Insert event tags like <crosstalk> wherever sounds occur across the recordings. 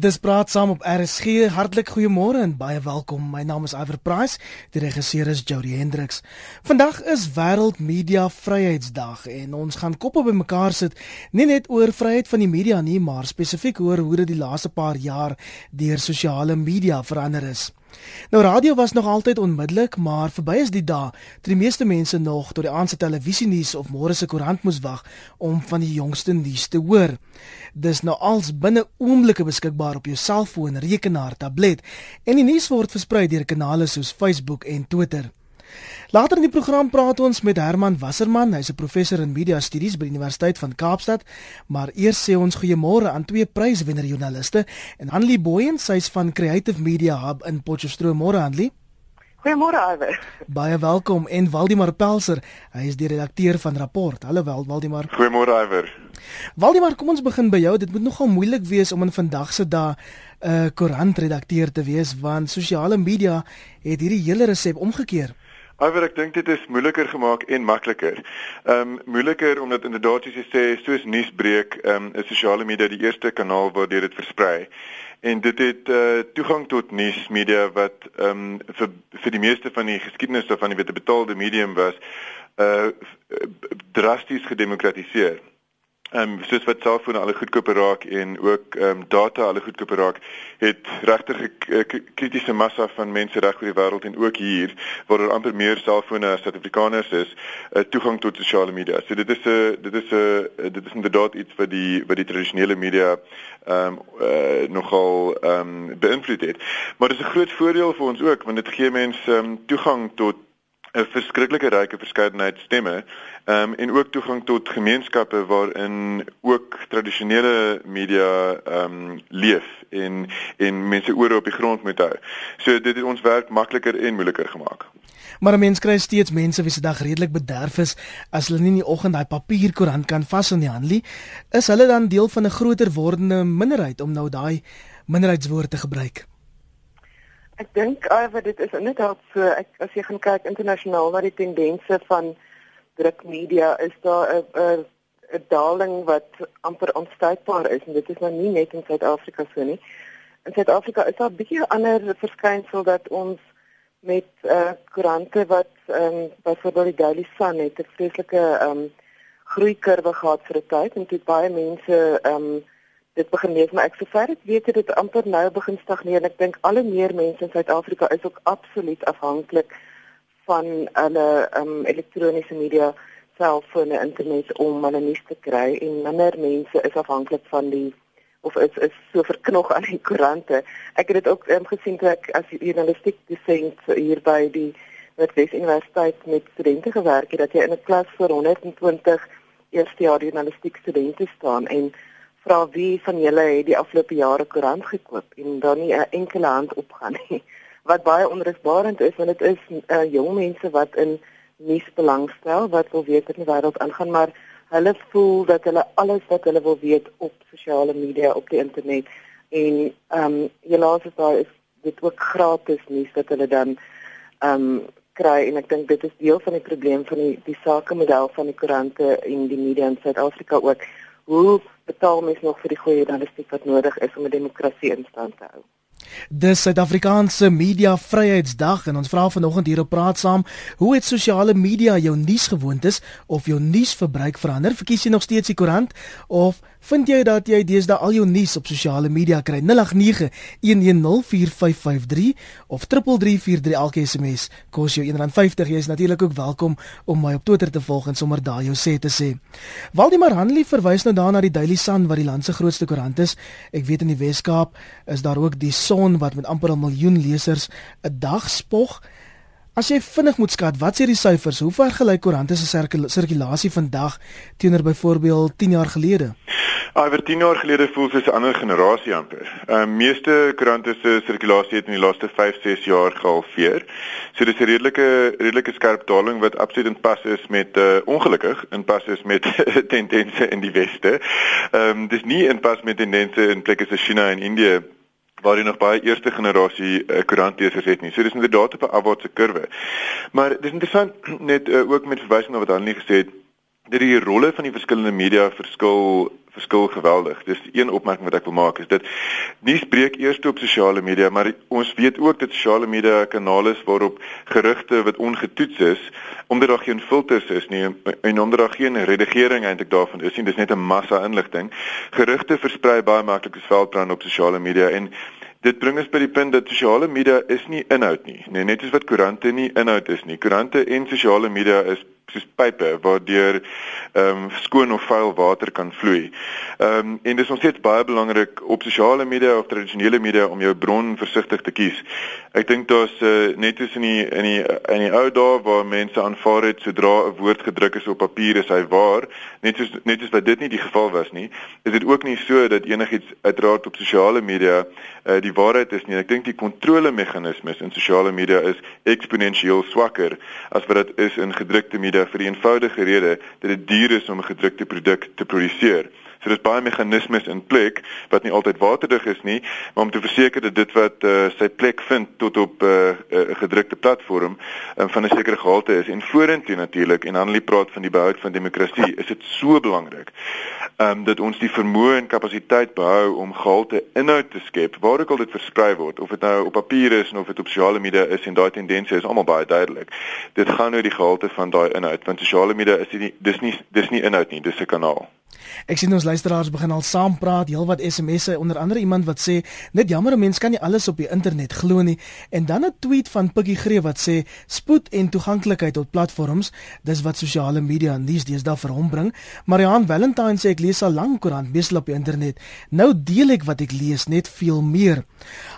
Dis praat saam op RSG. Hartlik goeiemôre en baie welkom. My naam is Iver Price. Die regisseur is Jody Hendricks. Vandag is Wêreld Media Vryheidsdag en ons gaan koppe bymekaar sit nie net oor vryheid van die media nie, maar spesifiek oor hoe dit die laaste paar jaar deur sosiale media verander is. Nou radio was nog altyd onmiddellik, maar verby is die dae toe die meeste mense nog tot die aand se televisienuus of môre se koerant moes wag om van die jongste nuus te hoor. Dis nou als binne oomblikke beskikbaar op jou selfoon, rekenaar, tablet en die nuus word versprei deur kanale soos Facebook en Twitter. Later in die program praat ons met Herman Wasserman, hy's 'n professor in media studies by die Universiteit van Kaapstad, maar eers sê ons goeiemôre aan twee pryswenner joernaliste en Hanlie Boyen, sy's van Creative Media Hub in Potchefstroom. Môre Hanlie. Goeiemôre Iwer. Baie welkom en Waldimar Pelser, hy is die redakteur van Rapport. Hallo Waldimar. Goeiemôre Iwer. Waldimar, kom ons begin by jou. Dit moet nogal moeilik wees om in vandag se dae 'n uh, koerantredakteur te wees want sosiale media het hierdie hele resep omgekeer. Maar ek dink dit is moeiliker gemaak en makliker. Ehm um, moeiliker omdat inderdaad jy sê, soos nuusbreek, ehm um, is sosiale media die eerste kanaal waar dit versprei. En dit het uh, toegang tot nuusmedia wat ehm um, vir vir die meeste van die geskiedenis van die betaalde medium was, uh drasties gedemokratiseer ehm um, soos wat selfone alle goedkoper raak en ook ehm um, data alle goedkoper raak, het regtig 'n kritiese massa van mense reg oor die wêreld en ook hier waar er amper meer selfone as Suid-Afrikaners is, uh, toegang tot sosiale media. So dit is 'n dit is 'n dit is inderdaad iets wat die wat die tradisionele media ehm um, uh, nogal ehm um, beïnvloed het. Maar dit is 'n groot voordeel vir ons ook want dit gee mense um, toegang tot 'n verskriklike ryke verskeidenheid stemme ehm um, en ook toegang tot gemeenskappe waarin ook tradisionele media ehm um, leef en en mense ore op die grond moet hou. So dit het ons werk makliker en moeiliker gemaak. Maar mense kry steeds mense wie se dag redelik bederf is as hulle nie in die oggend daai papierkoerant kan vas in die hand nie. Is hulle dan deel van 'n groter wordende minderheid om nou daai minderheidswoord te gebruik? Ek dink alweer dit is inderdaad so. Ek as jy gaan kyk internasionaal na die tendense van drukmedia is daar 'n 'n daling wat amper onstuitbaar is. En dit is nou nie net in Suid-Afrika so nie. In Suid-Afrika is daar 'n bietjie ander verskynsel dat ons met uh, koerante wat ehm um, byvoorbeeld die Daily Sun het 'n vreeslike ehm um, groeikurwe gehad vir 'n tyd. En dit baie mense ehm um, dit begin lees maar ek sover ek weet dit amper nou begin stagneer en ek dink al hoe meer mense in Suid-Afrika is ook absoluut afhanklik van hulle um, elektroniese media selfone internet om hulle nuus te kry en minder mense is afhanklik van die of is is so verknog aan die koerante. Ek het dit ook um, gesien toe ek as journalistiek dosent hier by die Noordwes Universiteit met studente gewerk het dat jy in 'n klas vir 120 eerstejaars journalistiek studente staan en vra wie van julle het die afgelope jare koerant gekoop en dan nie 'n enkele hand opgaan nie. <laughs> Wat baie onrusbarend is want dit is uh, jong mense wat in nuus belangstel wat wil weet wat in die wêreld aangaan maar hulle voel dat hulle alles wat hulle wil weet op sosiale media op die internet en ehm um, helaas is daar is dit ook gratis nuus wat hulle dan ehm um, kry en ek dink dit is deel van die probleem van die die sakemodel van die koerante en die media in Suid-Afrika ook hoe betaal mens nog vir die goeie journalistiek wat nodig is om 'n demokrasie in stand te hou? Dis Suid-Afrikaanse Media Vryheidsdag en ons vra vanoggend hier op praat saam, hoe het sosiale media jou nuusgewoontes of jou nuusverbruik verander? Verkies jy nog steeds die koerant of vind jy dat jy deesdae al jou nuus op sosiale media kry? 0891104553 of 3343 elke SMS kos jou R1.50. Jy is natuurlik ook welkom om my op Twitter te volg en sommer daar jou sê te sê. Waldemar Hanlie verwys nou daarna die Daily Sun wat die land se grootste koerant is. Ek weet in die Wes-Kaap is daar ook die Son wat met amper 'n miljoen lesers 'n dag spog. As jy vinnig moet skat, wat sê die syfers? Hoe vergelyk koerante se sirkulasie vandag teenoor byvoorbeeld 10 jaar gelede? Oor 10 jaar gelede voel dit 'n ander generasie amper. Ehm uh, meeste koerante se sirkulasie het in die laaste 5-6 jaar gehalveer. So dis 'n redelike redelike skerp daling wat absoluut in pas is met uh, ongelukkig in pas is met <laughs> tendense in die weste. Ehm um, dis nie in pas met tendense in plekke soos China en Indië waar jy nog baie eerste generasie uh, koerantlesers het nie. So dis inderdaad op 'n afwaartse kurwe. Maar dis interessant <clears throat> net uh, ook met verwysing na wat Annelie gesê het dat die rolle van die verskillende media verskil verskil geweldig. Dis een opmerking wat ek wil maak is dit nuus breek eers op sosiale media, maar ons weet ook dat sosiale media kanale is waarop gerugte wat ongetoets is, omdat daar geen filters is nie en omdat daar geen redigering eintlik daarvan is nie, dis net 'n massa inligting. Gerugte versprei baie maklik as veldbrand op sosiale media en Dit bring ons by die punt dat sosiale media is nie inhoud nie. Nee, net soos wat koerante nie inhoud is nie. Koerante en sosiale media is soos pype waardeur ehm um, skoon of vuil water kan vloei. Ehm um, en dis nog steeds baie belangrik op sosiale media of tradisionele media om jou bron versigtig te kies. Ek dink daar's uh, net soos in die in die in die ou dae waar mense aanvaar het sodra 'n woord gedruk is op papier is hy waar, net soos net soos wat dit nie die geval was nie, is dit ook nie so dat enigiets uiteraard op sosiale media uh, die waarheid is nie. Ek dink die kontrolemeganismes in sosiale media is eksponensieel swakker as wat dit is in gedrukte media vir die eenvoudige rede dat dit duur is om 'n gedrukte produk te produseer. So dis baie meganismes in plek wat nie altyd waterdig is nie, maar om te verseker dat dit wat uh, sy plek vind tot op 'n uh, uh, gedrukte platform um, van 'n sekere gehalte is en vorentoe natuurlik en Annelie praat van die behoud van demokrasie, is dit so belangrik. Ehm um, dat ons die vermoë en kapasiteit behou om gehalte inhoud te skep waar ook al dit versprei word, of dit nou op papier is of dit op sosiale media is en daai tendense is almal baie duidelik. Dit gaan oor die gehalte van daai inhoud, want sosiale media is nie dis nie dis nie inhoud nie, dis 'n kanaal. Ek sien ons luisteraars begin al saam praat, heelwat SMS'e, onder andere iemand wat sê, net jammer 'n mens kan nie alles op die internet glo nie. En dan 'n tweet van Pikkie Greef wat sê, spoed en toeganklikheid tot platforms, dis wat sosiale media en nuus deesdae vir hom bring. Marian Valentine sê ek lees al lank koerant, meestal op die internet. Nou deel ek wat ek lees net veel meer.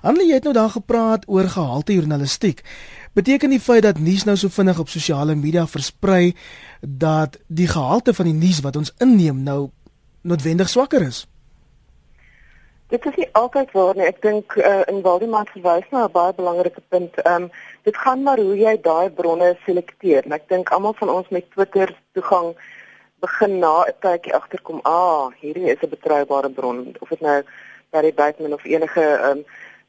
Annelie, jy het nou daar gepraat oor gehalte journalistiek. Beteken die feit dat nuus nou so vinnig op sosiale media versprei dat die gehalte van die nuus wat ons inneem nou noodwendig swakker is? Dit is nie altyd waar nie. Ek dink uh, in Waldemar verwys na 'n baie belangrike punt. Ehm um, dit gaan maar hoe jy daai bronne selekteer. En ek dink almal van ons met Twitter toegang begin na 'n tydjie agterkom, "Ah, hierdie is 'n betroubare bron." Of dit nou Barry Bateman of enige ehm um,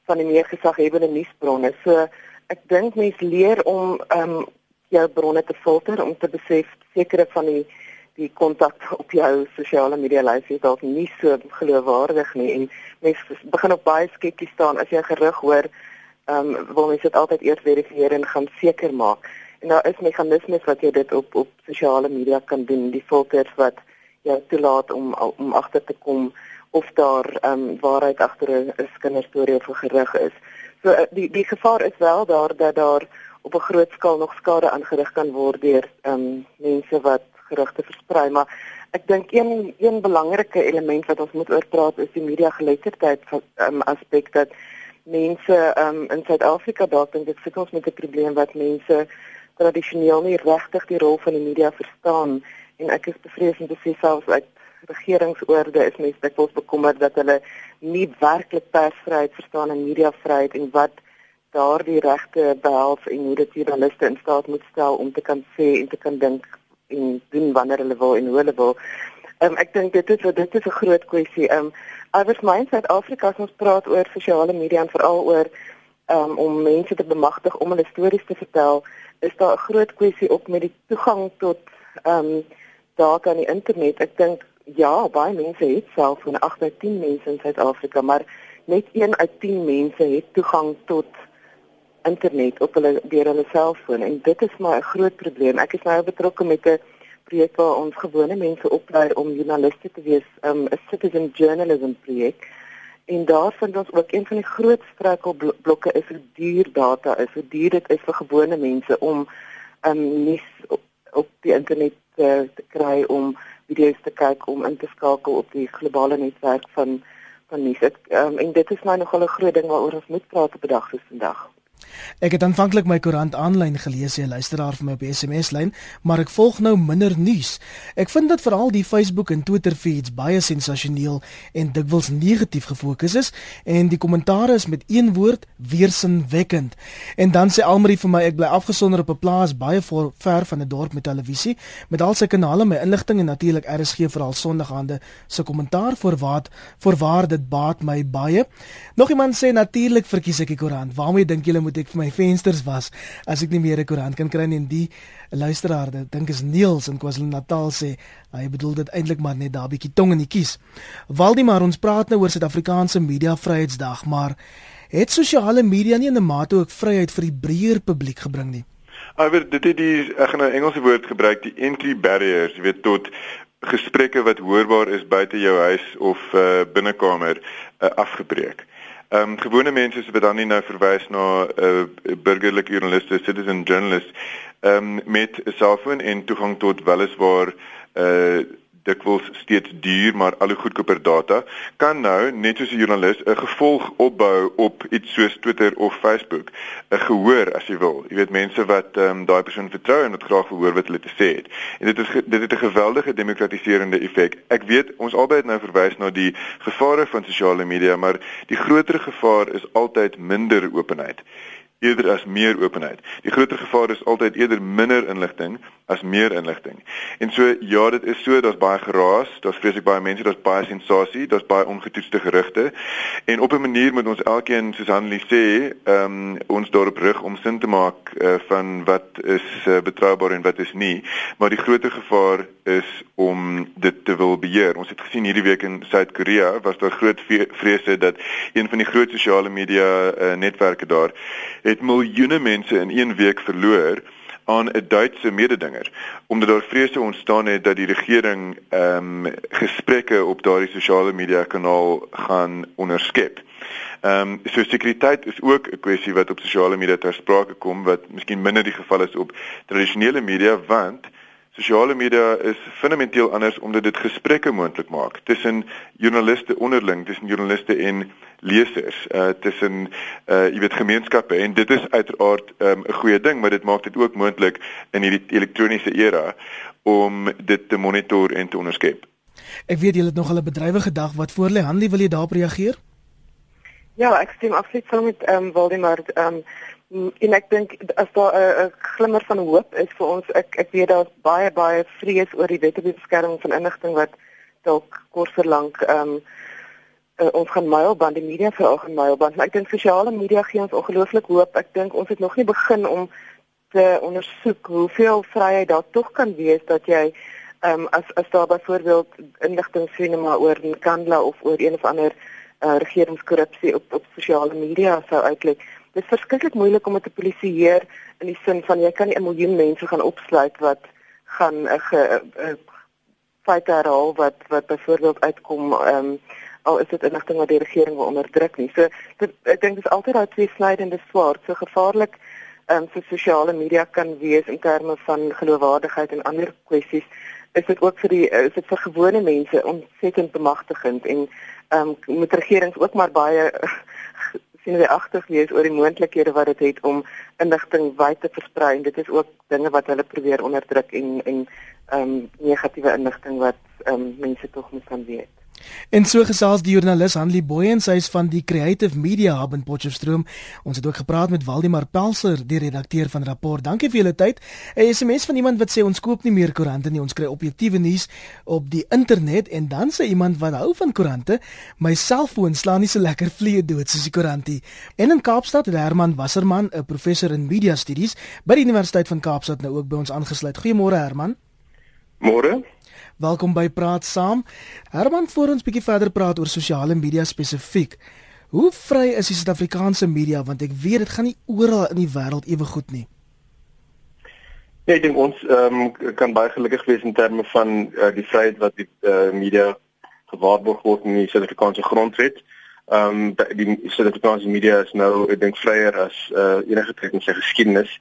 van die meer gesaghebende nuusbronne. So ek dink mense leer om ehm um, jou bronne te filter om te besef sekere van die die kontak op jou sosiale media lys is dalk nie so geloofwaardig nie en mense begin op baie skepties staan as jy gerug hoor ehm um, wil mense dit altyd eers verifieer en gaan seker maak. En daar is meganismes wat jy dit op op sosiale media kan doen die filters wat jou toelaat om om agter te kom of daar ehm um, waarheid agter 'n kinderstorie of 'n gerug is so eh, die die gevaar is wel daar dat daar op 'n groot skaal nog skade aangerig kan word deur ehm um, mense wat gerugte versprei, maar ek dink een een belangrike element wat ons moet oor praat is die media geletterdheid um, aspek dat mense um, in Suid-Afrika dalk dink ek sit ons met 'n probleem wat mense tradisioneel nie regtig die rol van die media verstaan en ek is bevrees om te sê selfs uit regeringsoorde is mense dikwels bekommerd dat hulle nie werklik persvryheid verstaan en mediavryheid en wat daardie regte behels en hoe dit journaliste in staat moet stel om te kan sê en te kan dink en doen wanneer hulle wil en hoe hulle wil. Um, ek dink dit is dit is 'n groot kwessie. Um iewers my in Suid-Afrika as ons praat oor sosiale media en veral oor um om mense te bemagtig om hulle stories te vertel, is daar 'n groot kwessie op met die toegang tot um data aan die internet. Ek dink ja, baie mense het self van 8 uit 10 mense in Suid-Afrika, maar net 1 uit 10 mense het toegang tot internet op hulle deur hulle selfoon en dit is maar 'n groot probleem. Ek is nou betrokke met 'n projek waar ons gewone mense oplei om joernaliste te wees, um, 'n citizen journalism projek. En daar vind ons ook een van die groot struikelblokke is hoe duur data is, hoe duur dit is vir gewone mense om um nuus op, op die internet te, te kry om video's te kyk om in te skakel op die globale netwerk van van nuus. Um, en dit is nou nogal 'n groot ding waaroor ons moet praat op 'n dag soos vandag. Ek het aanvanklik my koerant aanlyn gelees, jy luisteraar vir my op SMS lyn, maar ek volg nou minder nuus. Ek vind dat veral die Facebook en Twitter feeds baie sensasioneel en dikwels negatief gefokus is en die kommentare is met een woord weersinwekkend. En dan sê Almarie vir my ek bly afgesonder op 'n plaas baie ver van 'n dorp met televisie, met al sy kanale, my inligting en natuurlik RSG veral sonnaande se kommentaar vir wat vir waar dit baat my baie. Nog iemand sê natuurlik verkies ek die koerant. Waarmee dink julle moet moet ek vir my vensters was as ek nie meer 'n koerant kan kry nie en die luisteraar dink is Niels in KwaZulu-Natal sê hy bedoel dit eintlik maar net daar bietjie tong in die kies. Waldemar ons praat nou oor Suid-Afrikaanse Media Vryheidsdag maar het sosiale media nie in 'n mate ook vryheid vir die breër publiek gebring nie? Maar dit het die ek gaan 'n Engelse woord gebruik, die entry barriers, jy weet tot gesprekke wat hoorbaar is buite jou huis of uh, binnekamer uh, afgebreek. Ehm um, gewone mense wat dan nie nou verwys na 'n uh, burgerlike joernalis, citizen journalist, ehm um, met 'n selfoon en toegang tot weliswaar uh dikwels steeds duur maar al hoe goedkoper data kan nou net soos 'n joernalis 'n gevolg opbou op iets soos Twitter of Facebook. 'n gehoor as jy wil. Jy weet mense wat ehm um, daai persoon vertrou en wat graag verhoor wat hulle te sê het. En dit is dit het 'n geweldige demokratiserende effek. Ek weet ons albei het nou verwys na die gevare van sosiale media maar die groter gevaar is altyd minder openheid. Eerder as meer openheid. Die groter gevaar is altyd eerder minder inligting as meer inligting. En so ja, dit is so, daar's baie geraas, daar's vreeslik baie mense, daar's baie sensasie, daar's baie ongetoetste gerugte. En op 'n manier moet ons elkeen soos Hanlie sê, ehm um, ons daarop rig om sin te maak uh, van wat is uh, betroubaar en wat is nie. Maar die groter gevaar is om dit te wil beheer. Ons het gesien hierdie week in Suid-Korea was daar groot vrese dat een van die groot sosiale media uh, netwerke daar het miljoene mense in een week verloor aan 'n Duitse mededinger omdat daar vrese ontstaan het dat die regering ehm um, gesprekke op daardie sosiale media kanaal gaan onderskep. Ehm um, so sekuriteit is ook 'n kwessie wat op sosiale media ter sprake kom wat miskien minder die geval is op tradisionele media want Sosiale media is fundamenteel anders omdat dit gesprekke moontlik maak tussen joernaliste onderling, tussen joernaliste en lesers, uh tussen uh jy weet gemeenskappe en dit is uiteraard um, 'n um, goeie ding, maar dit maak dit ook moontlik in hierdie elektroniese era om dit te monitor en te onderskep. Ek weet julle het nog 'n bedrywige dag wat voor lê. Hanlie, wil jy daarop reageer? Ja, ek stem absoluut saam met ehm um, Waldemar. Ehm um, en ek dink as daar 'n glimmer van hoop is vir ons ek ek weet daar's baie baie vrees oor die wet op beskerming van inligting wat dalk kort verlang ehm um, uh, ons gaan mylband die media vir algemeen mylband maar ek dink sosiale media gee ons ongelooflik hoop. Ek dink ons het nog nie begin om te ondersoek hoeveel vryheid daar tog kan wees dat jy ehm um, as as daar byvoorbeeld inligting sien maar oor Kandla of oor een of ander uh, regeringskorrupsie op op sosiale media sou uitlei dit is verskriklik moeilik om dit te polisieer in die sin van jy kan nie 'n miljoen mense gaan opsluit wat gaan 'n uh, uh, feit herhaal wat wat byvoorbeeld uitkom ehm um, al is dit inligting wat die regering wil onderdruk nie. So dit, ek dink dis altyd daai twee snydende swaard, so gevaarlik ehm um, vir sosiale media kan wees in terme van geloofwaardigheid en ander kwessies. Is dit ook vir die is dit vir gewone mense ontsettend bemagtigend en ehm um, moet regerings ook maar baie <laughs> sien jy agter wees oor die moontlikhede wat dit het om inligting wyd te versprei dit is ook dinge wat hulle probeer onderdruk en en ehm um, negatiewe inligting wat ehm um, mense tog moet kan weet. En so gesels die joernalis Hanlie Boyen, sy is van die Creative Media Hub in Potchefstroom. Ons het ook gepraat met Waldemar Pelser, die redakteur van Rapport. Dankie vir julle tyd. 'n SMS van iemand wat sê ons koop nie meer koerante nie, ons kry objektiewe nuus op die internet en dan sê iemand wat hou van koerante, my selfoon slaan nie so lekker vliee dood soos die koerantie. En in Kaapstad het Herman Wasserman, 'n professor in media studies by die Universiteit van Kaapstad nou ook by ons aangesluit. Goeiemôre Herman. Môre. Welkom by Praat Saam. Herman, voor ons bietjie verder praat oor sosiale media spesifiek. Hoe vry is die Suid-Afrikaanse media want ek weet dit gaan nie oral in die wêreld ewe goed nie. Ja, ek dink ons um, kan baie gelukkig wees in terme van uh, die vryheid wat die uh, media gewaarborg word in die Suid-Afrikaanse grondwet. Ehm um, die Suid-Afrikaanse media is nou ek dink vryer as uh, enige tyd in sy geskiedenis.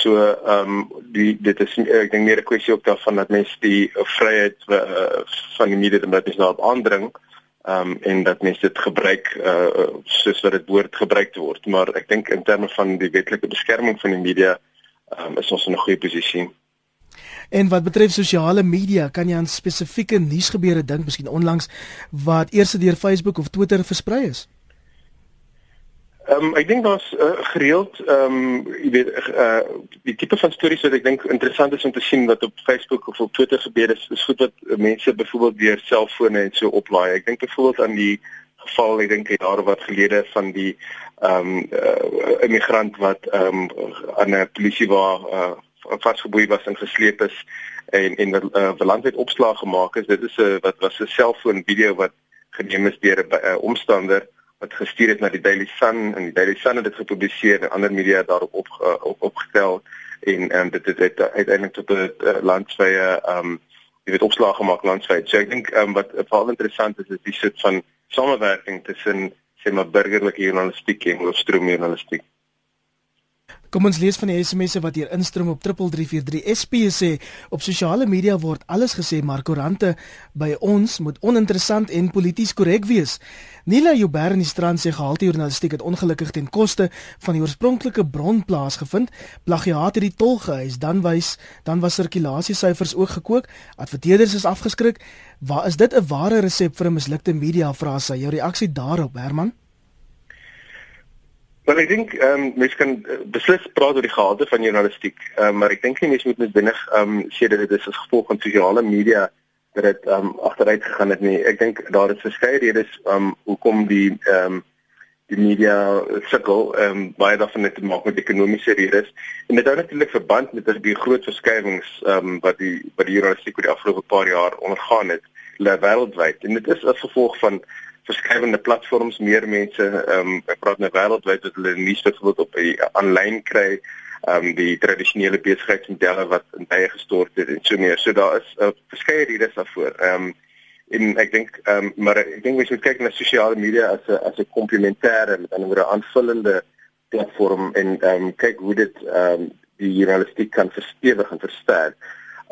So ehm um, die dit is ek dink meer 'n kwessie ook daarvan dat mense die vryheid uh, van die media dat mense daarop aandring ehm um, en dat mense dit gebruik uh, soos wat dit behoort gebruik te word. Maar ek dink in terme van die wetlike beskerming van die media ehm um, is ons in 'n goeie posisie. En wat betref sosiale media, kan jy aan spesifieke nuusgebeure dink, miskien onlangs wat eers deur Facebook of Twitter versprei is? Ehm um, ek dink daar's uh, gereeld ehm um, jy weet uh, die tipe van stories wat ek dink interessant is om te sien wat op Facebook of op Twitter gebeur is, is goed wat mense byvoorbeeld deur selfone en so oplaai. Ek dink byvoorbeeld aan die geval ek dink jare wat gelede van die ehm um, uh, immigrant wat ehm um, aan 'n polisie waar uh, vasgeboei was en gesleep is en en 'n uh, landwyd opslag gemaak is. Dit is 'n uh, wat was 'n selfoon video wat geneem is deur 'n uh, omstander wat gestuur het na die Daily Sun en die Daily Sun het dit gepubliseer en ander media daarop op, op opgestel en um, dit het, het uiteindelik tot 'n uh, landwyse ehm um, jy weet opslag gemaak landwyd. So ek dink um, wat veral interessant is is die soort van samewerking tussen sê maar burgerlike journalistiek en hoofstroom journalistiek. Kom ons lees van die SMS'e wat hier instroom op 3343. SP sê op sosiale media word alles gesê maar koerante by ons moet oninteressant en polities korrek wees. Nila Joubert in die strand sê gehalte journalistiek het ongelukkig ten koste van die oorspronklike bron plaasgevind. Plagiaat het die tol gehuis, dan wys dan was sirkulasiesyfers ook gekook. Adverteerders is afgeskrik. Waar is dit 'n ware resep vir 'n mislukte media frase? Jou reaksie daarop, Herman? Maar ek dink ehm um, mense kan uh, beslis praat oor die gehalte van journalistiek, um, maar ek dink nie mense moet net binnig ehm um, sê dat dit is as gevolg van sosiale media dat dit ehm um, agteruit gegaan het nie. Ek dink daar is verskeie redes ehm um, hoekom die ehm um, die media sukkel ehm um, baie daarvan het te maak met ekonomiese redes en dit hou natuurlik verband met die groot verskywings ehm um, wat die wat die journalistiek oor die afgelope paar jaar ondergaan het wêreldwyd en dit is as gevolg van verskeidende platforms meer mense ehm um, ek praat nou wêreldwyd dat hulle nuus byvoorbeeld op die aanlyn kry ehm um, die tradisionele besigheidsmodelle wat in tye gestort het en so meer. So daar is 'n uh, verskeie redes daarvoor. Ehm um, en ek dink ehm um, maar ek dink mens moet kyk na sosiale media as 'n as 'n komplementêre met 'n ander aanvullende platform en ehm um, kyk hoe dit ehm um, die journalistiek kan verstewig en versterk.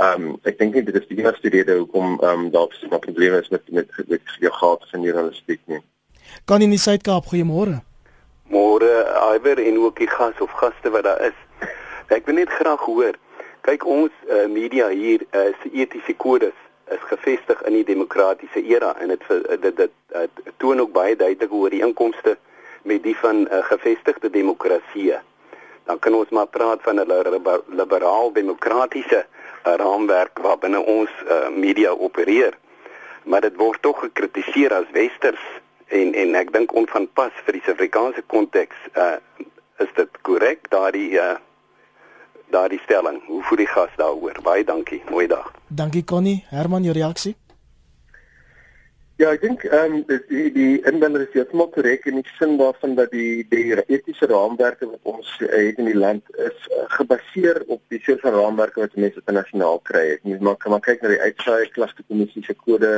Ehm um, ek dink nie dit is die enigste rede hoekom ehm um, daar so 'n probleem is met met met die gehad van journalistiek nie. Kan in die Suid-Kaap goeiemôre. Môre Iwer en ook die gas of gaste wat daar is. Ek wil net graag hoor. Kyk ons uh, media hier uh, se etiese kodes is gevestig in die demokratiese era en dit dit dit uh, toon ook baie duidelik oor die inkomste met die van uh, gevestigde demokratieë. Dan kan ons maar praat van 'n liberaal demokratiese 'n raamwerk waarbinne ons uh, media opereer. Maar dit word tog gekritiseer as westers en en ek dink onvanpas vir die Suid-Afrikaanse konteks. Uh, is dit korrek daardie uh, daardie stelling? Hoe voel die gas daaroor? Baie dankie. Mooi dag. Dankie Connie. Herman, jou reaksie? Ja, ek dink ehm um, die die inwoners is heeltemal korrek in die sin daarvan dat die die etiese raamwerke wat ons het in die land is uh, gebaseer op die soort van raamwerke wat mense internasionaal kry. Ek moet maar maar kyk na die uitsaai klasse kommissie se kode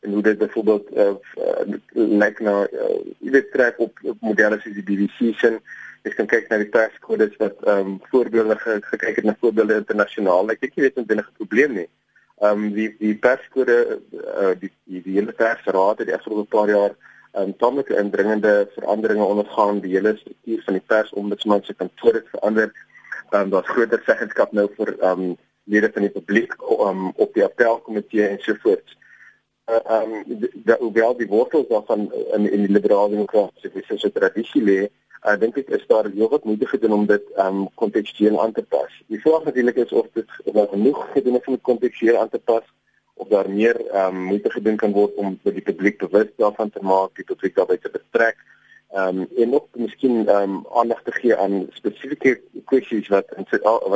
en hoe dit byvoorbeeld uh, uh, lyk nou uh, jy weet trek op, op modelle soos die BBC se Ek kan kyk na die perskodes wat ehm um, voorbeelde gekyk het na voorbeelde internasionaal. Ek dink jy weet dit is 'n probleem nie ehm um, die die perskode uh, die die die hele persraad het die afgelope paar jaar ehm um, tamelike indringende veranderinge ondergaan. Die hele struktuur van die persombudsman se kantoor het verander. Ehm um, daar's groter seggenskap nou vir ehm um, lede van die publiek um, op die appelkomitee en so voort uh, ehm um, dat hoewel die wortels daarvan in in die liberale demokratiese tradisie lê uh, dink dit is daar heelwat moeite gedoen om dit ehm um, kontekstueel aan te pas. Die vraag natuurlik is of dit wel genoeg gedoen is om dit kontekstueel aan te pas of daar meer ehm um, moeite gedoen kan word om vir die publiek bewus daarvan te maak, die publiek daarbey te betrek. Ehm um, en ook miskien ehm um, aandag te gee aan spesifieke kwessies wat in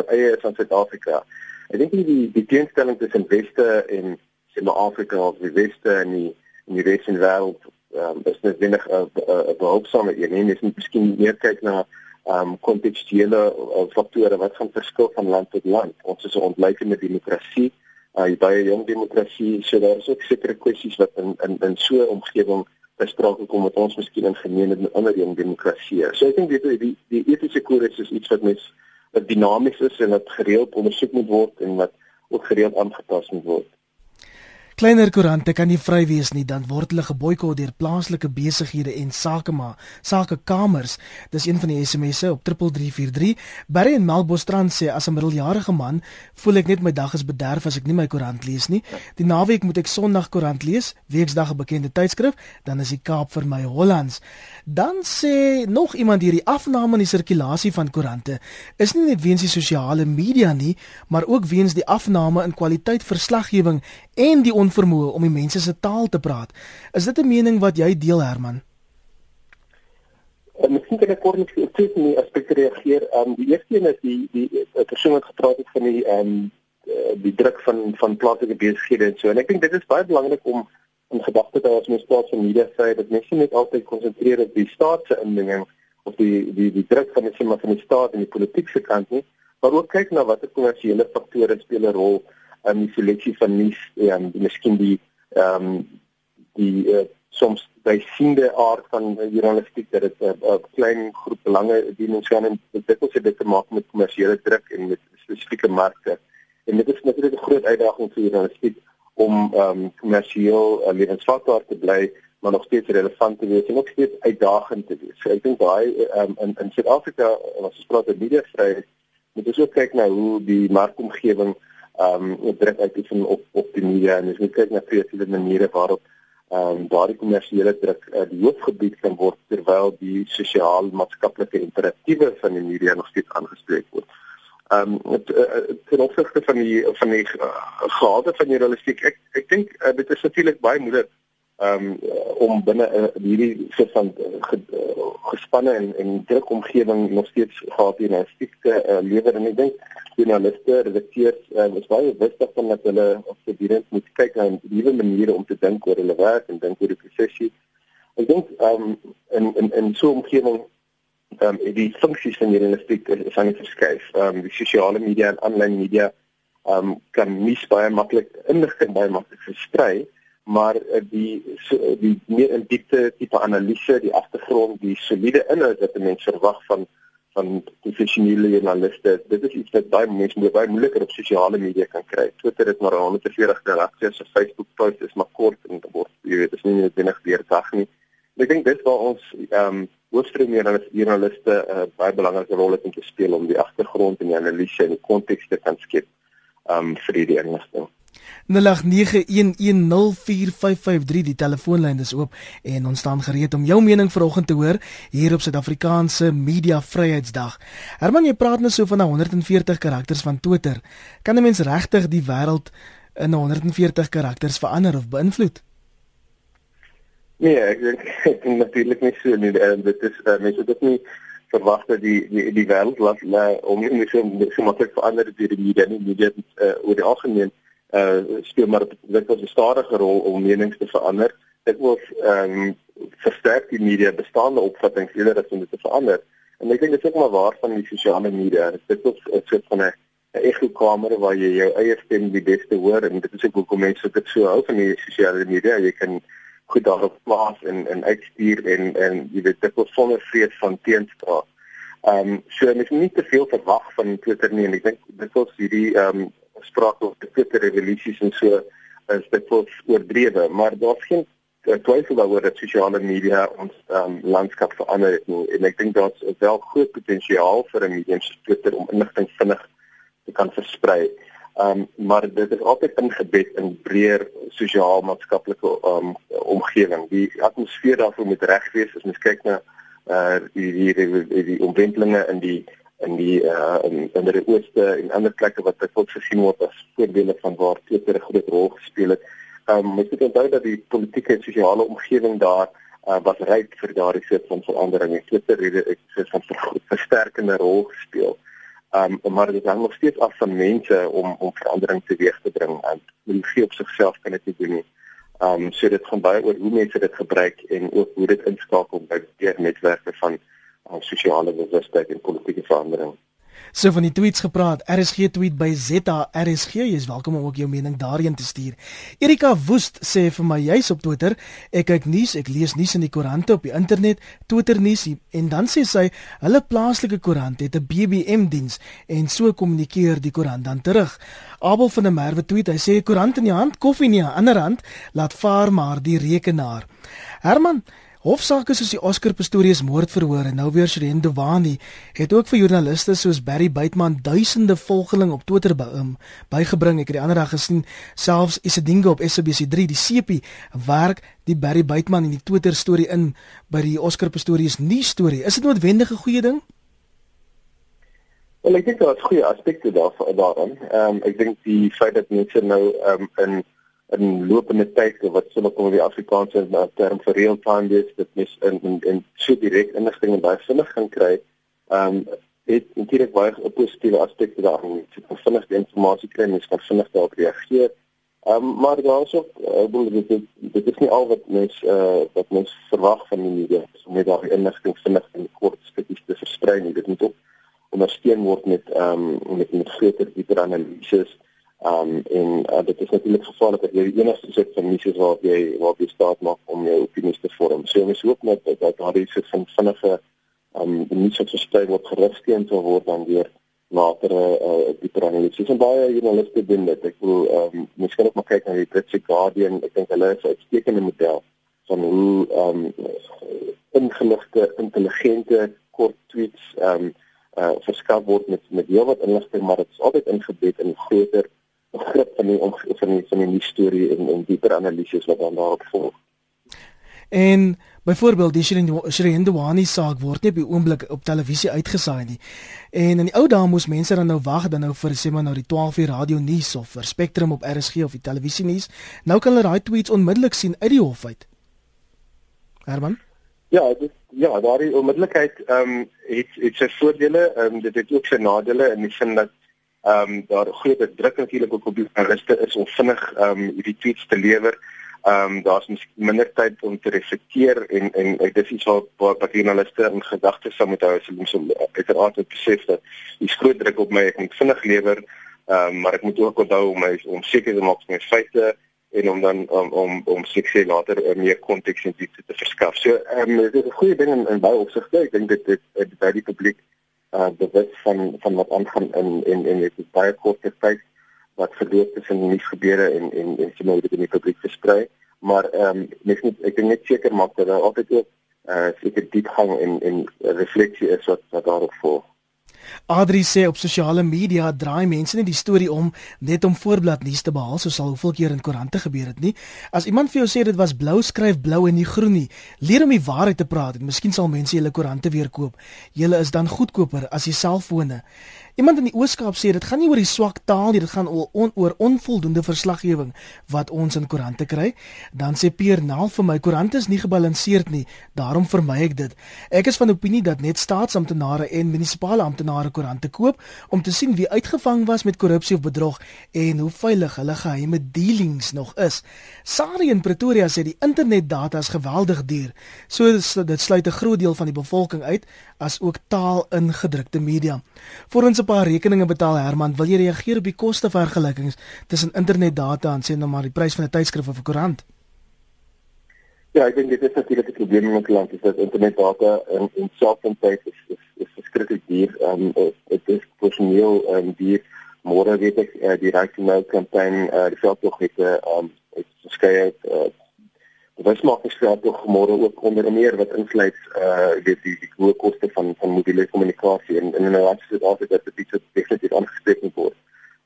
wat eie is aan Suid-Afrika. Ek dink die die teenstelling tussen Weste en Suid-Afrika of die Weste en die in die res van die wêreld um, is net wenig 'n uh, uh, behulpsame een nie. Mens moet miskien meer kyk na ehm um, kontekstuele uh, faktore wat gaan verskil van land tot land. Ons is 'n ontleikende demokrasie, uh, baie jong demokrasie, so daar is ook sekere kwessies wat in in in so 'n omgewing bespreek kom met ons miskien in gemeen met ander jong demokratieë. So ek dink die die die etiese kodes is iets wat mens wat dinamies is en wat gereeld ondersoek moet word en wat ook gereeld aangepas moet word. Kleiner koerante kan nie vry wees nie, dan word hulle geboikot deur plaaslike besighede en sakema, sakekamers. Dis een van die SMS'e op 3343. Barry in Melbostrand sê as 'n middeljarige man, voel ek net my dag is bederf as ek nie my koerant lees nie. Die naweek moet ek Sondag koerant lees, Weksdag 'n bekende tydskrif, dan is die Kaap vir my Hollands. Dan sê nog iemand hier die afname in die sirkulasie van koerante is nie net weens die sosiale media nie, maar ook weens die afname in kwaliteit verslaggewing en die onvermoë om die mense se taal te praat. Is dit 'n mening wat jy deel Herman? Met ek sien dat kort net twee van die aspekte reageer. Ehm um, die eerste een is die die, persoon wat gepraat het van die ehm um, die druk van van plaaslike besighede en so. En ek dink dit is baie belangrik om in gedagte te hou as mens praat van media vryheid dat mense net altyd konsentreer op die staat se indinging of die die die druk van die sema van die staat en die politieke kant nie, maar ook kyk na watter kommersiële faktore speel 'n rol in die seleksie van nuus en miskien die ehm um, die uh, soms by siende aard van journalistiek dat dit 'n uh, uh, klein groep belange dien en so aan en dit het dit te maak met kommersiële druk en met spesifieke markte. En dit is natuurlik 'n groot uitdaging vir journalistiek om ehm um, kommersieel uh, lewensvatbaar te bly maar nog steeds relevant te wees en nog steeds uitdagend te wees. So ek dink daai um, in in Suid-Afrika as ons praat oor media vryheid, moet ons ook kyk na hoe die markomgewing ehm um, druk uitoefen op op die media en ons moet kyk na kreatiewe maniere waarop ehm um, daardie kommersiële druk uh, die hoofgebied kan word terwyl die sosiaal-maatskaplike imperatiewe van die media nog steeds aangespreek word. Ehm um, ten opsigte van die van die gade van die journalistiek ek ek dink uh, dit is natuurlik baie moeilik um, uh, om binne hierdie soort van gespanne en en druk omgewing nog steeds gehad hier na stiekte uh, lewer. En ek dink journaliste redakteurs uh, is baie bewus van dat hulle of gedurende moet kyk na nuwe maniere om te dink oor hulle werk en dink oor die prosesie ek dink um, in in in so 'n omgewing ehm um, die funksies van journalistiek is, is aan die verskuif. Ehm um, die sosiale media en aanlyn media ehm um, kan nie baie maklik inligting baie maklik versprei, maar uh, die so, die meer in diepte tipe analise, die agtergrond, die soliede inhoud wat 'n mens verwag van van professionele journaliste, dit is iets wat baie mense moet baie moeiliker op sosiale media kan kry. Twitter het maar 140 karakters, so Facebook post is maar kort en word jy weet, dit is nie net binne weer dag nie. Ek dink dis waar ons ehm um, hoofstroomere journaliste 'n uh, baie belangrike rol het om te speel om die agtergrond en die analise en die konteks te kan skep um vir die inligting. 0891104553 die telefoonlyn is oop en ons staan gereed om jou mening vanoggend te hoor hier op Suid-Afrikaanse Media Vryheidsdag. Herman, jy praat nou so van 140 karakters van Twitter. Kan 'n mens regtig die wêreld in 140 karakters verander of beïnvloed? Nee, ek dink <laughs> ek dink natuurlik nie so nie. En dit is uh, mense dit nie verwag dat die die die wêreld laat la om nie so so maklik verander deur die media nie. Media uh, oor die algemeen uh speel maar dit was 'n stadige rol om menings te verander. Dit was ehm um, versterk die media bestaande opvattings eerder as om dit te verander. En ek dink dit is ook maar waar van die sosiale media. Dit is 'n soort van 'n ekokamer waar jy jou eie stem die beste hoor en dit is ook hoekom mense dit so hou van die sosiale media. Jy kan goed daarop plaas en en uitstuur en en jy weet dit was sonder vrees van teenspraak. Ehm um, so mens moet nie te veel verwag van Twitter nie en ek dink dit was hierdie ehm um, spraak oor die Twitter revolusies en so is dit was oordrewe, maar daar's geen uh, twyfel daaroor dat sosiale media ons ehm um, landskap verander het nie. en ek dink daar's wel groot potensiaal vir 'n medium soos Twitter om inligting vinnig te kan versprei. Ehm um, maar dit is altyd ingebed in breër sosiaal-maatskaplike um, omgewing. Die atmosfeer daarvoor moet reg wees as mens kyk na uh die die, die, die omwentelinge in die in die uh in, in die ooste en ander plekke wat dit gesien word as voorbeelde van waar Twitter 'n groot rol gespeel het. Ehm um, mens moet onthou dat die politieke en sosiale omgewing daar uh, was ryk vir daardie soort van veranderinge. Twitter het 'n soort van versterkende rol gespeel. Um, maar dit hang nog steeds af van mense om om verandering teweeg te bring en die op sigself kan dit nie doen nie. Um so dit gaan baie oor hoe mense dit gebruik en ook hoe dit inskakel by die netwerke van um, sosiale bewustheid en politieke verandering. So van die tweets gepraat. RSG tweet by ZRSG. Jy is welkom om ook jou mening daarin te stuur. Erika Woest sê vir my juis op Twitter, ek kyk nuus, ek lees nuus in die koerante op die internet, Twitter nuus en dan sê sy hulle plaaslike koerant het 'n BBM diens en so kommunikeer die koerant dan terug. Abel van der Merwe tweet, hy sê koerant in die hand, koffie in die ander hand, laat vaar maar die rekenaar. Herman, Hofsaake soos die Oscar Pistorius moordverhoor en nou weer Shirin Dewani het ook vir joernaliste soos Barry Buitman duisende volgelinge op Twitter hom bygebring. Ek het die ander dag gesien selfs Isedingo op SABC3 die CP werk die Barry Buitman in die Twitter storie in by die Oscar Pistorius nuus storie. Is dit noodwendig 'n goeie ding? Wel ek dink daar's goeie aspekte daarvan daarin. Ehm um, ek dink die feit dat mense nou ehm um, in in lopende tyd wat sou kom die Afrikaanse term vir real time wees dit mes in in, in so direk inligting en baie vinnig gaan kry. Ehm um, het natuurlik baie positiewe aspekte daarin. Jy kan vinnig die inligting kry en jy kan vinnig daarop reageer. Ehm um, maar daar is ook ek bedoel dit dit, dit is nie al wat mens eh uh, wat mens verwag van die media om net daai inligting vinnig en kort stukkies te versprei. Dit moet ook ondersteun word met ehm um, met met groter dieper analises. Um, en uh, dit is natuurlik gevaarlik dat jy die enigste soort van nuus waar jy waar jy staat maak om jou opinies te vorm. So mens hoop net dat, dat daar iets van vinnige um, nuus wat versprei word gerugsteun sal word dan weer latere uh, dieper analises. En baie journaliste doen dit. Ek ehm um, miskien ook maar kyk na die British Guardian. Ek dink hulle is 'n uitstekende model van hoe um, ingeligte, intelligente kort tweets um, uh verskaf word met met heel wat inligting maar dit is altyd ingebed in groter begrip van die van die van die storie en en dieper analises wat dan daarop volg. En byvoorbeeld die Shireen Dewani saak word nie op die oomblik op televisie uitgesaai nie. En in die ou dae moes mense dan nou wag dan nou vir sê maar nou die 12 uur radio nuus of vir Spectrum op RSG of die televisie nuus. Nou kan hulle daai tweets onmiddellik sien uit die hof uit. Herman? Ja, dit ja, daardie onmiddellikheid ehm um, het het sy voordele, ehm um, dit het ook sy nadele in die sin dat ehm um, daar groot druk natuurlik ook op die journaliste is om vinnig ehm um, hierdie tweets te lewer. Ehm um, daar's minder tyd om te reflekteer en en dit is iets wat wat journaliste in gedagte sou moet hou as hulle moet uiteraard besef dat die groot druk op my ek moet vinnig lewer. Ehm um, maar ek moet ook onthou om my om seker te maak met feite en om dan om om om sukses later uh, meer konteks en diepte te verskaf. So ehm um, dit is 'n goeie ding in, in baie opsigte. Ek dink dit dit by die publiek uh bewus van van wat aangaan in en en dit is baie kort tyd wat verloop tussen die nuusgebeure en en en sien hoe dit in die publiek versprei. Maar ehm um, moet ek dink net seker maak dat daar altyd ook uh seker diepgang en en refleksie is wat wat daarop volg. Adri sê op sosiale media draai mense net die storie om net om voorblad nuus te behaal, soos al hoeveel keer in koerante gebeur het nie. As iemand vir jou sê dit was blou, skryf blou en nie groen nie. Leer om die waarheid te praat en miskien sal mense julle koerante weer koop. Julle is dan goedkoper as die selfone. Iemand in die Ooskaap sê dit gaan nie oor die swak taal nie, dit gaan oor, on, oor onvoldoende verslaggewing wat ons in koerante kry. Dan sê Pierre Naal vir my koerante is nie gebalanseerd nie, daarom vermy ek dit. Ek is van opinie dat net staatsamptenare en munisipale amptenare koerante koop om te sien wie uitgevang was met korrupsie of bedrog en hoe veilig hulle geheime dealings nog is. Sari in Pretoria sê die internetdata is geweldig duur. So dit sluit 'n groot deel van die bevolking uit as ook taal ingedrukte media. Vir ons 'n paar rekeninge betaal Herman, wil jy reageer op die kostevergelykings tussen internetdata en sê nou maar die prys van 'n tydskrif of 'n koerant? Ja, ek dink dit is natuurlik 'n probleem in ons land, is dat internetdata in in selfsentheid is is is verskriklik duur. Ehm um, dit is personeel en um, die môre weet ek uh, die right to know kampanje, uh, die veldtog het ehm um, het verskeie uh, bewusmakingsveld tog môre ook onder meer wat insluit uh weet die die hoë koste van van mobiele kommunikasie en en nou as dit altyd dat dit iets definitief aangespreek moet word.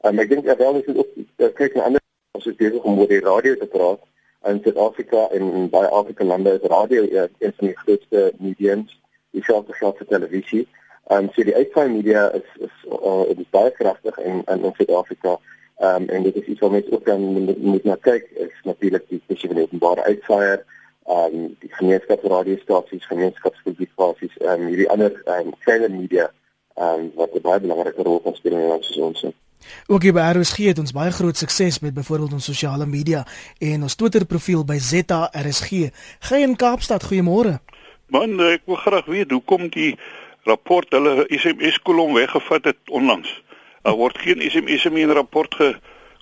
Um, ek dink ja wel is dit ook uh, kyk na ander as dit besig om oor die radio te praat in Suid-Afrika en in baie Afrika lande is radio uh, een van die grootste mediums dieselfde geld vir televisie. Um so die uitsaai media is is uh, is baie kragtig in in Suid-Afrika. Ehm um, en dit is iets wat mense ook dan moet, moet na kyk is natuurlik die spesifieke openbare uitsaaier, ehm um, die gemeenskapsradiostasies, gemeenskapspublikasies en um, hierdie ander ehm um, kleiner media ehm um, wat 'n baie belangrike rol kan speel in ons ons. Ook hier by RSG het ons baie groot sukses met byvoorbeeld ons sosiale media en ons Twitter profiel by ZRSG. Gaan in Kaapstad, goeiemôre. Man, ek wil graag weet hoekom die rapport hulle SMS kolom weggevat het onlangs. Daar word geen SMS meer in rapport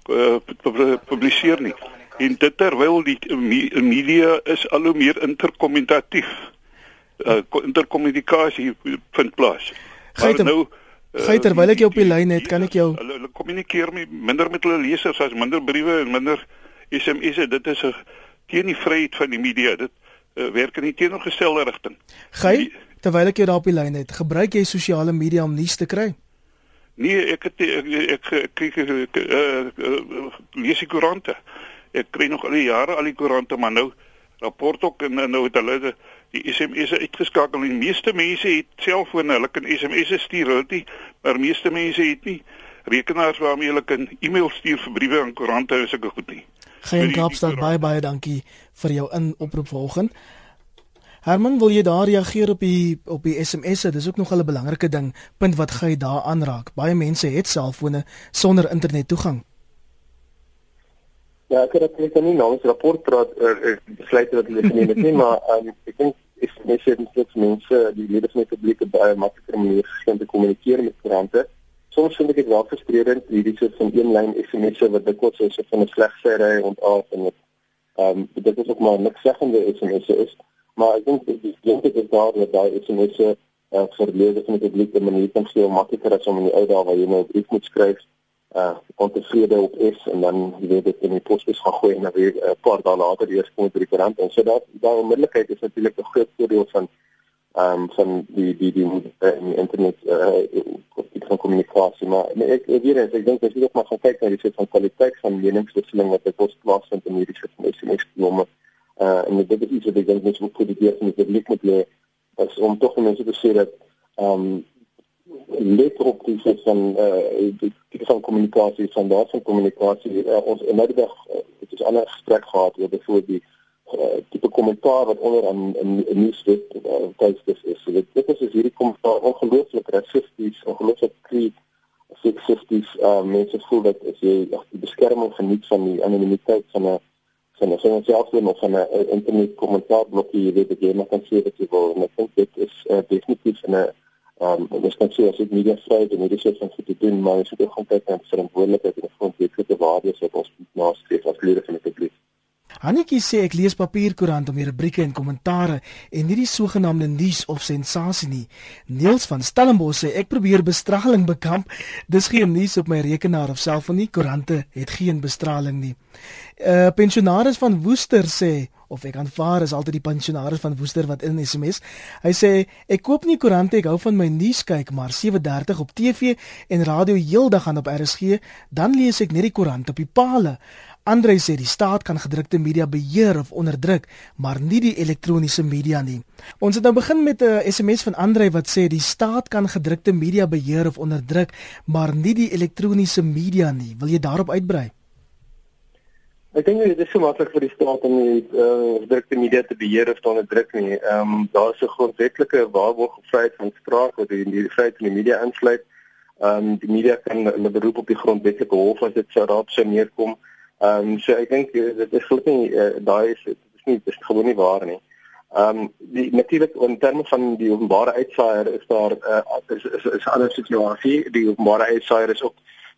gepubliseer uh, nie. En dit terwyl die media is al hoe meer interkommunikatief. Uh, interkommunikasie vind plaas. Geiter, nou Geiter, terwyl ek jou op die lyn het, kan ek jou Hulle, hulle kommunikeer minder met hulle lesers as minder briewe en minder SMS'e. Dit is 'n teen die vryheid van die media. Dit uh, werk in die teenoorgestelde rigting. Gey, terwyl ek jou daar op die lyn het, gebruik jy sosiale media om nuus te kry? Nee, ek het ek ek kyk ek uh, lees die koerante. Ek kry nog al die jare al die koerante, maar nou rapport ook en nou het hulle die SMS'e uitgeskakel. Die meeste mense het selfone, hulle kan SMS'e stuur, hulle nie, maar meeste mense het nie rekenaars waarmee hulle kan e-mail stuur vir briewe aan koerante en sulke goed nie. Geen Kaapstad baie baie dankie vir jou inoproep vanoggend. Herman, wil jy daar reageer op die op die SMS'e? Dis ook nog 'n belangrike ding, punt wat gey daar aanraak. Baie mense het selfone sonder internet toegang. Ja, ek het net nie nou 'n rapport praat oor uh, besluite wat hulle geneem het nie, <laughs> maar um, ek dink is mense het net mense die lede van die publiek baie makliker om te kommunikeer met koerante. Soms vind ek dit wel frustrerend hierdie soort van eenlyn SMS'e wat dikwels so van 'n slegsery ontaaf en dit ehm um, dit is ook maar niks seggende SMS'e is, maar ek dink die ding is daar dat daai SMS'e uh, vir lede van die publiek 'n manier kan gee om makliker as om in die ou dae waar jy nou 'n brief moet skryf uh ontevrede op is en dan jy weet dit in die posbus gaan gooi en dan weer 'n uh, paar dae later eers kom by die koerant en so dat daai onmiddellikheid is natuurlik 'n groot voordeel van ehm um, van die die die, die, die internet uh van kommunikasie maar nee, ek ek weet ek dink as jy ook maar gaan kyk na die soort van kwaliteit van meningswisseling wat ek ons plaasvind in soort van SMS nomme uh en dit is iets wat ek dink mens moet kodifieer in die publiek moet lê as om tog mense te sê dat um, let op die soort van uh, die van kommunikasie van daar van kommunikasie uh, ons in nou die dag uh, het ons ander gesprek gehad oor byvoorbeeld die uh, tipe kommentaar wat onder aan in in nuus dit tyd dis is. So dit dit is hierdie kommentaar ongelooflik rassisties ongelooflik kreet seksisties uh, mense voel dat as jy ag die beskerming geniet van die anonimiteit van 'n van 'n van 'n selfoon of van 'n internet kommentaar blokkie jy weet jy maar kan sê wat jy wil en ek dink dit is uh, definitief 'n Ehm um, dis kan sê as dit media vryheid en hierdie soort van goed te doen, maar as jy ook gaan kyk na verantwoordelikheid en grondwetlike waardes wat ons nastreef as lede van die publiek. Annetjie sê ek lees papierkoerant om hier rubrieke en kommentare en nie die sogenaamde nuus of sensasie nie. Niels van Stellenbosch sê ek probeer bestraling bekamp. Dis geen nuus op my rekenaar of selfoon nie. Koerante het geen bestraling nie. 'n uh, Pensionaris van Woester sê of ek aanvaar is altyd die pensionaris van Woester wat in SMS. Hy sê ek koop nie koerante, ek hou van my nuus kyk, maar 7:30 op TV en radio heeldag aan op RSG, dan lees ek net die koerant op die palle. Andre sê die staat kan gedrukte media beheer of onderdruk, maar nie die elektroniese media nie. Ons het nou begin met 'n SMS van Andre wat sê die staat kan gedrukte media beheer of onderdruk, maar nie die elektroniese media nie. Wil jy daarop uitbrei? Ek dink dit is so maklik vir die staat om die uh, drukte media te beheer of te onderdruk nie. Ehm um, daar is 'n grondwetlike waarborg op vryheid van spraak wat in die vryheid van die media insluit. Ehm um, die media kan 'n beroep op die grondwetlike hof as dit sou daarop sou neerkom. Ehm um, so ek dink eh, dit is glad nie uh, daai is dit is nie dis gewoon nie waar nie. Ehm um, die natuurlik in terme van die openbare uitsaier is daar uh, is is, is 'n ander situasie. Die openbare uitsaier is ook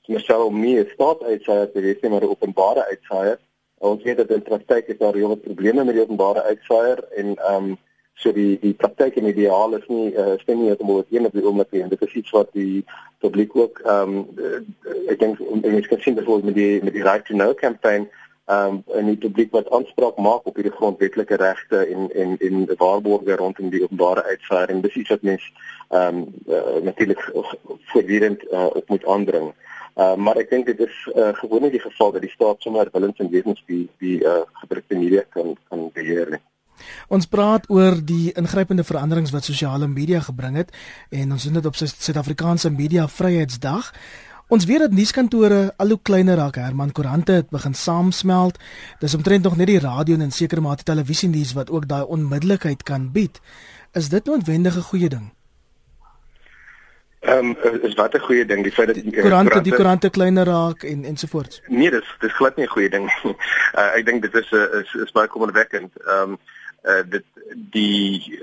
myself meer staat uitsaier te wees, maar 'n openbare uitsaier. Ons weet dat in praktyk is daar reële probleme met die openbare uitsaaier en ehm um, so die die praktyk en ideaal is nie uh, stem nie om oor een op die oomblik en dit is iets wat die publiek ook ehm um, ek dink mense kan sien dat met die met die right to know campaign ehm um, die publiek wat aanspraak maak op hierdie grondwetlike regte en en en waarborge rondom die openbare en dis iets wat mense ehm um, uh, natuurlik voortdurend uh, op moet aandring. Uh, maar ek dink dit is uh, gewoonlik die geval dat die staat sommer willens en wetens die die uh, gedrukte media kan kan beheer. Nie. Ons praat oor die ingrypende veranderings wat sosiale media gebring het en ons doen dit op Suid-Afrikaanse Media Vryheidsdag. Ons weet dat nuuskantore al hoe kleiner raak. Herman Koerante het begin saamsmelt. Dis omtrent nog net die radio en in sekere mate televisie nuus wat ook daai onmiddellikheid kan bied. Is dit 'n noodwendige goeie ding? Ehm um, is wat 'n goeie ding die feit dat die koerante die koerante kleiner raak en ensovoorts. Nee, dis dis glad nie 'n goeie ding nie. Uh, <laughs> ek dink dit is 'n is, is baie kommerwekkend. Ehm um, uh, dit die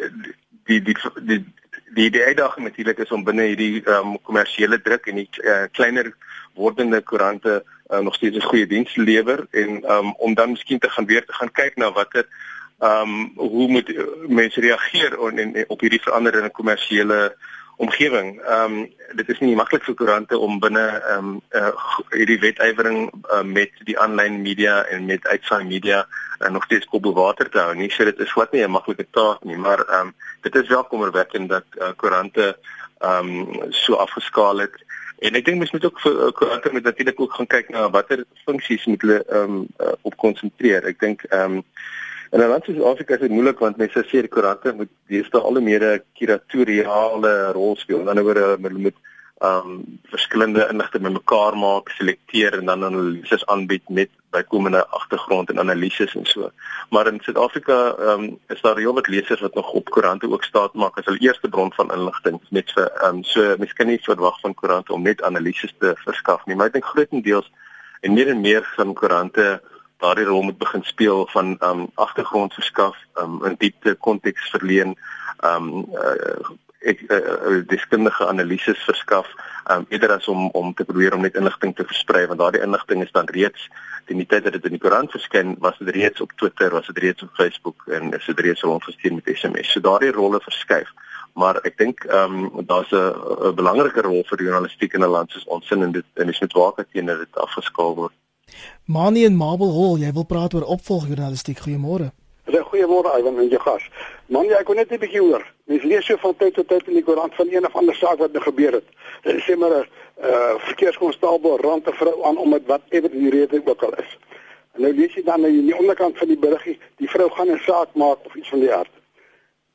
die die die die die uitdaging natuurlik is om binne hierdie ehm um, kommersiële druk en die uh, kleiner wordende koerante uh, nog steeds 'n goeie diens lewer en um, om dan miskien te gaan weer te gaan kyk na watter ehm um, hoe moet mense reageer on, en, en op hierdie veranderende kommersiële omgewing. Ehm um, dit is nie maklik vir koerante om binne ehm um, uh, hierdie wetywering uh, met die aanlyn media en met uitsaai media uh, nog steeds kop bo water te hou nie. So dit is glad nie 'n maklike taak nie, maar ehm um, dit is wel kommerwekkend dat uh, koerante ehm um, so afgeskaal het. En ek dink mens moet ook vir uh, koerante met natuurlik ook gaan kyk na watter funksies moet hulle ehm um, uh, op konsentreer. Ek dink ehm um, In 'n land soos Afrika is dit moeilik want mense sê die koerante moet deesdae al meer 'n kuratoriale rol speel. Aan die ander woorde, hulle moet um verskillende inligting bymekaar maak, selekteer en dan analises aanbied met bykomende agtergrond en analises en so. Maar in Suid-Afrika um is daar heelwat lesers wat nog op koerante ook staat maak as hulle eerste bron van inligting net vir um so mens kan nie verwag van koerante om net analises te verskaf nie, maar ek dink grootendeels en meer en meer van koerante daardie rol moet begin speel van um agtergrond verskaf, um in diepte konteks verleen, um uh, ek uh, deskundige analises verskaf um eerder as om om te probeer om net inligting te versprei want daardie inligting is dan reeds teen die tyd dat dit in die koerant verskyn was dit reeds op Twitter was dit reeds op Facebook en is dit reeds rondgestuur met SMS so daardie rolle verskuif. Maar ek dink um daar's 'n belangrike rol vir journalistiek in 'n land soos ons in dit en dis met waak teenoor dit afgeskaal word Mani en Marble Hall, jy wil praat oor opvolgjournalistiek. Goeiemôre. Goeiemôre Ivan en jou gas. Man, ek kon net 'n bietjie hoor. Mens lees so van tyd tot tyd in die koerant van een of ander saak wat nou gebeur het. Hulle sê maar 'n uh, verkeerskonstabel rand 'n vrou aan om dit wat ewer die rede ook al is. En nou lees jy dan nou in die onderkant van die beriggie, die vrou gaan 'n saak maak of iets van die aard.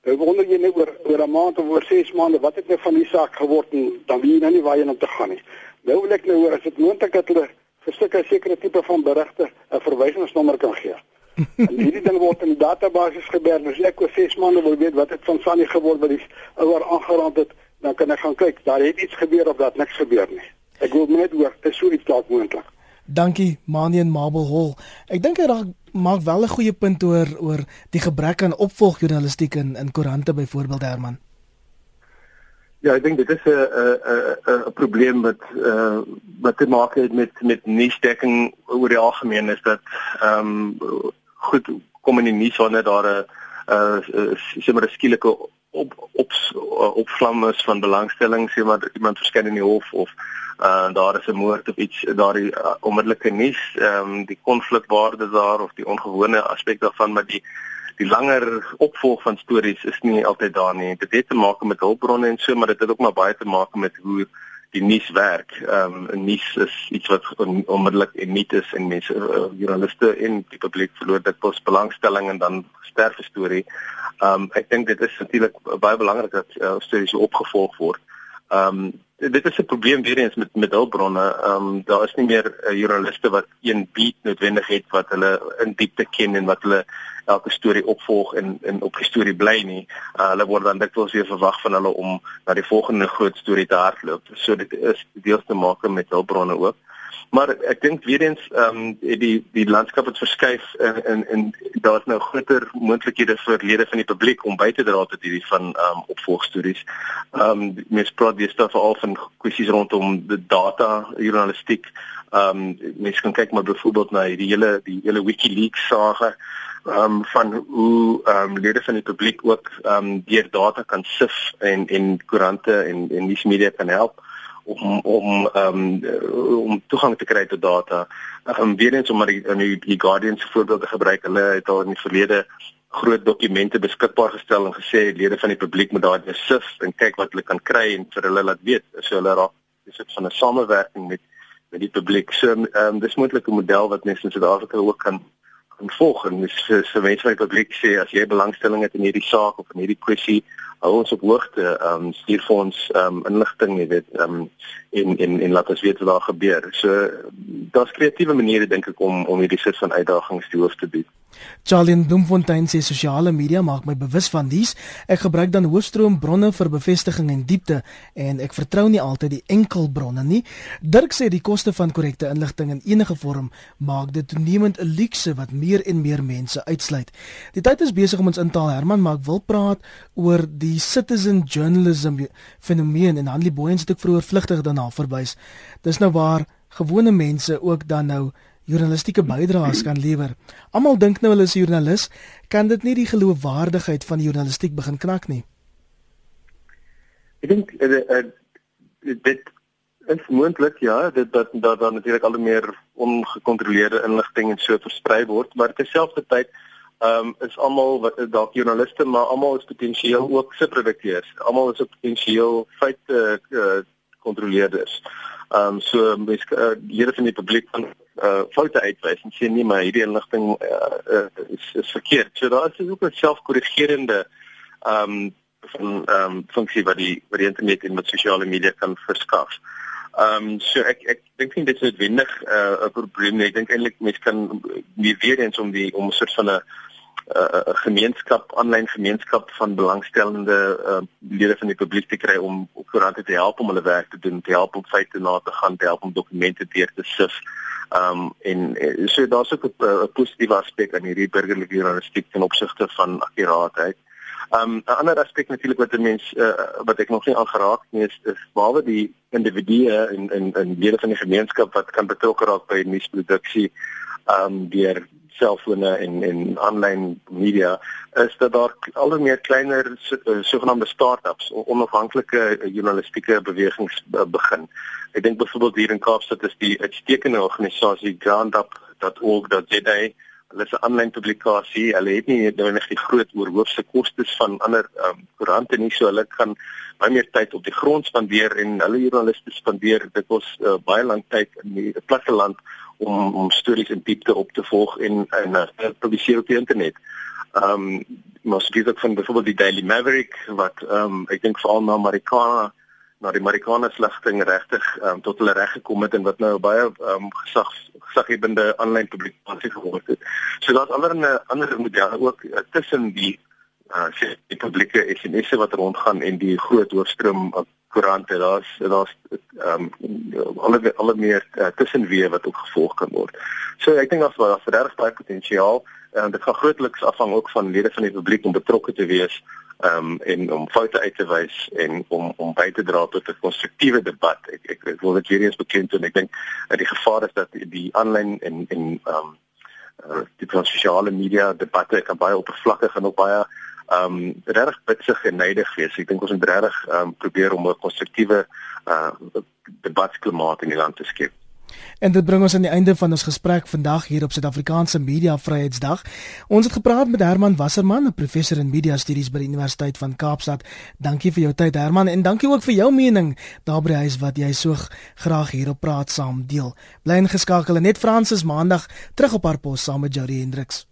Nou wonder jy net oor oor 'n maand of oor 6 maande wat het nou van die saak geword en dan jy nou nie waar jy nou te gaan nie. Nou wil ek nou hoor as dit moontlik dat hulle vir sulke sekere tipe van berigte 'n verwysingsnommer kan gee. <laughs> en hierdie ding word in die database geberg. As ek oor 6 maande wil weet wat het van Sannie geword wat die ouer aangeraak het, dan kan ek gaan kyk, daar het iets gebeur of dat niks gebeur nie. Ek wil net hoor, is so iets dalk moontlik. Dankie Manien Marble Hall. Ek dink hy maak wel 'n goeie punt oor oor die gebrek aan opvolgjournalistiek in in koerante byvoorbeeld Herman. Ja, ek dink dit is 'n 'n 'n probleem wat uh wat te maak het met met nuusdekking oor die algemeen is dat ehm um, goed kom in die nuus wanneer daar 'n uh sê maar 'n skielike op op opvlam is van belangstelling sê maar iemand verskyn in die hof of uh daar is 'n moord of iets daardie uh, onmiddellike nuus ehm um, die konflikwaarde daar of die ongewone aspek daarvan maar die die langer opvolg van stories is nie altyd daar nie. Dit het te maak met hulpbronne en so, maar dit het ook maar baie te maak met hoe die nuus werk. Ehm um, nuus is iets wat on, onmiddellik en nie is en mense uh, journaliste en die publiek verloor dit pos belangstelling en dan sterf die storie. Ehm um, ek dink dit is natuurlik baie belangrik dat uh, stories opgevolg word. Ehm um, dit is 'n probleem weer eens met met hulpbronne. Ehm um, daar is nie meer uh, joernaliste wat een beat noodwendig het wat hulle in diepte ken en wat hulle elke storie opvolg en en op die storie bly nie. Uh, hulle word dan dikwels weer verwag van hulle om na die volgende groot storie te hardloop. So dit is deels te maak met hulpbronne ook. Maar ek dink weer eens ehm um, die die landskap het verskuif en en, en daar's nou groter moontlikhede vir lede van die publiek om by te dra tot hierdie van ehm um, opvolgstories. Ehm um, mens praat weer stof veral van kwessies rondom die data journalistiek. Ehm um, mens kan kyk maar byvoorbeeld na die hele die hele WikiLeaks sage ehm um, van hoe ehm um, lede van die publiek ook ehm um, deur data kan sif en en koerante en en nuusmedia kan help om om um, om toegang te kry tot data. Ehm um, weer eens om maar die, die, die Guardian se voorbeeld te gebruik. Hulle het al in die verlede groot dokumente beskikbaar gestel en gesê lede van die publiek moet daar besif en kyk wat hulle kan kry en vir hulle laat weet as hulle raak dis dit van 'n samewerking met met die publiek. So ehm um, dis moontlik 'n model wat mense in Suid-Afrika ook kan kan volg en dis vir, vir mense van die publiek sê as jy belangstelling het in hierdie saak of in hierdie kwessie hou ons op hoogte, ehm um, stuur vir ons ehm um, inligting, jy weet, ehm um, en en en laat ons weet wat daar gebeur. So daar's kreatiewe maniere dink ek om om hierdie soort van uitdagings te hoof te bied. Charlie Bloemfontein sê sosiale media maak my bewus van dies. Ek gebruik dan hoofstroom bronne vir bevestiging en diepte en ek vertrou nie altyd die enkel bronne nie. Dirk sê die koste van korrekte inligting in enige vorm maak dit toenemend 'n luukse wat meer en meer mense uitsluit. Die tyd is besig om ons in taal Herman maar ek wil praat oor die citizen journalism fenomeen en Hanlie Booyens het ook vroeër vlugtig daarna verwys. Dis nou waar gewone mense ook dan nou journalistieke bydraes kan lewer. Almal dink nou hulle is 'n joernalis, kan dit nie die geloofwaardigheid van die journalistiek begin knak nie. Ek dink uh, uh, dit is moontlik ja, dit dat dat dan natuurlik al meer ongekontroleerde inligting en so versprei word, maar terselfdertyd ehm um, is almal dalk joernaliste, maar almal is potensieel ook subredakteurs. Almal is ook potensieel feite uh, kontroleerders. Ehm um, so mens uh, lede van die publiek van uh foute uitwys en sê nee maar hierdie inligting uh, uh, is is verkeerd. So daar is ook 'n selfkorrigerende ehm um, van ehm um, funksie wat die wat die internet en met sosiale media kan verskaf. Ehm um, so ek ek dink nie dit is noodwendig uh, 'n probleem nie. Ek dink eintlik mense kan nie weer eens om die om 'n soort van 'n 'n gemeenskap, aanlyn gemeenskap van belangstellende uh, lede van die publiek te kry om koerante te help om hulle werk te doen, te help om feite na te gaan, te help om dokumente deur te sif. Ehm um, en so daar's ook 'n positiewe aspek aan hierdie burgerlike journalistiek ten opsigte van akkuraatheid. Um 'n ander aspek natuurlik wat 'n mens uh, wat ek nog nie aangeraak nie is is behalwe die individue en en en lede van die gemeenskap wat kan betrokke raak by nuusproduksie um deur selfone en en aanlyn media is dat daar al hoe meer kleiner eh, sogenaamde start-ups onafhanklike journalistieke bewegings begin. Ek dink byvoorbeeld hier in Kaapstad is die uitstekende organisasie groundup.org.za Hulle is 'n aanlyn publikasie. Hulle het nie noodwendig die groot oorhoofse kostes van ander um, koerante nie, so hulle kan baie meer tyd op die grond spandeer en hulle joernaliste spandeer dit ons uh, baie lank tyd in die platteland om om stories in diepte op te volg en en uh, publiseer op die internet. Ehm um, maar spesifiek ook van byvoorbeeld die Daily Maverick wat ehm um, ek dink veral na Amerikaner na die Amerikaner sligting regtig um, tot hulle reg gekom het en wat nou baie um, gesag gesaghebende aanlyn publikasie geword het. So daar's ander 'n ander modelle ook uh, tussen die uh die publieke SMS'e wat rondgaan en die groot hoofstroom uh, koerante. Daar's daar's um, alle alle meer uh, tussenweë wat ook gevolg kan word. So ek dink daar's daar's regtig baie potensiaal en dit gaan grootliks afhang ook van lede van die publiek om betrokke te wees um, en om foute uit te wys en om om by te dra tot 'n konstruktiewe debat. Ek, ek ek wil dit weer eens bekend en ek dink dat die gevaar is dat die aanlyn en en ehm um, die sosiale media debatte kan baie oppervlakkig en ook baie ehm um, regtig bitsig en neidig wees. Ek dink ons moet regtig ehm um, probeer om 'n konstruktiewe uh debatklimaat in die land te skep. En dit bring ons aan die einde van ons gesprek vandag hier op Suid-Afrikaanse Media Vryheidsdag. Ons het gepraat met Herman Wasserman, 'n professor in media studies by die Universiteit van Kaapstad. Dankie vir jou tyd Herman en dankie ook vir jou mening daar by die huis wat jy so graag hier op praat saam deel. Bly ingeskakel en net Fransis Maandag terug op haar pos saam met Jody Hendriks.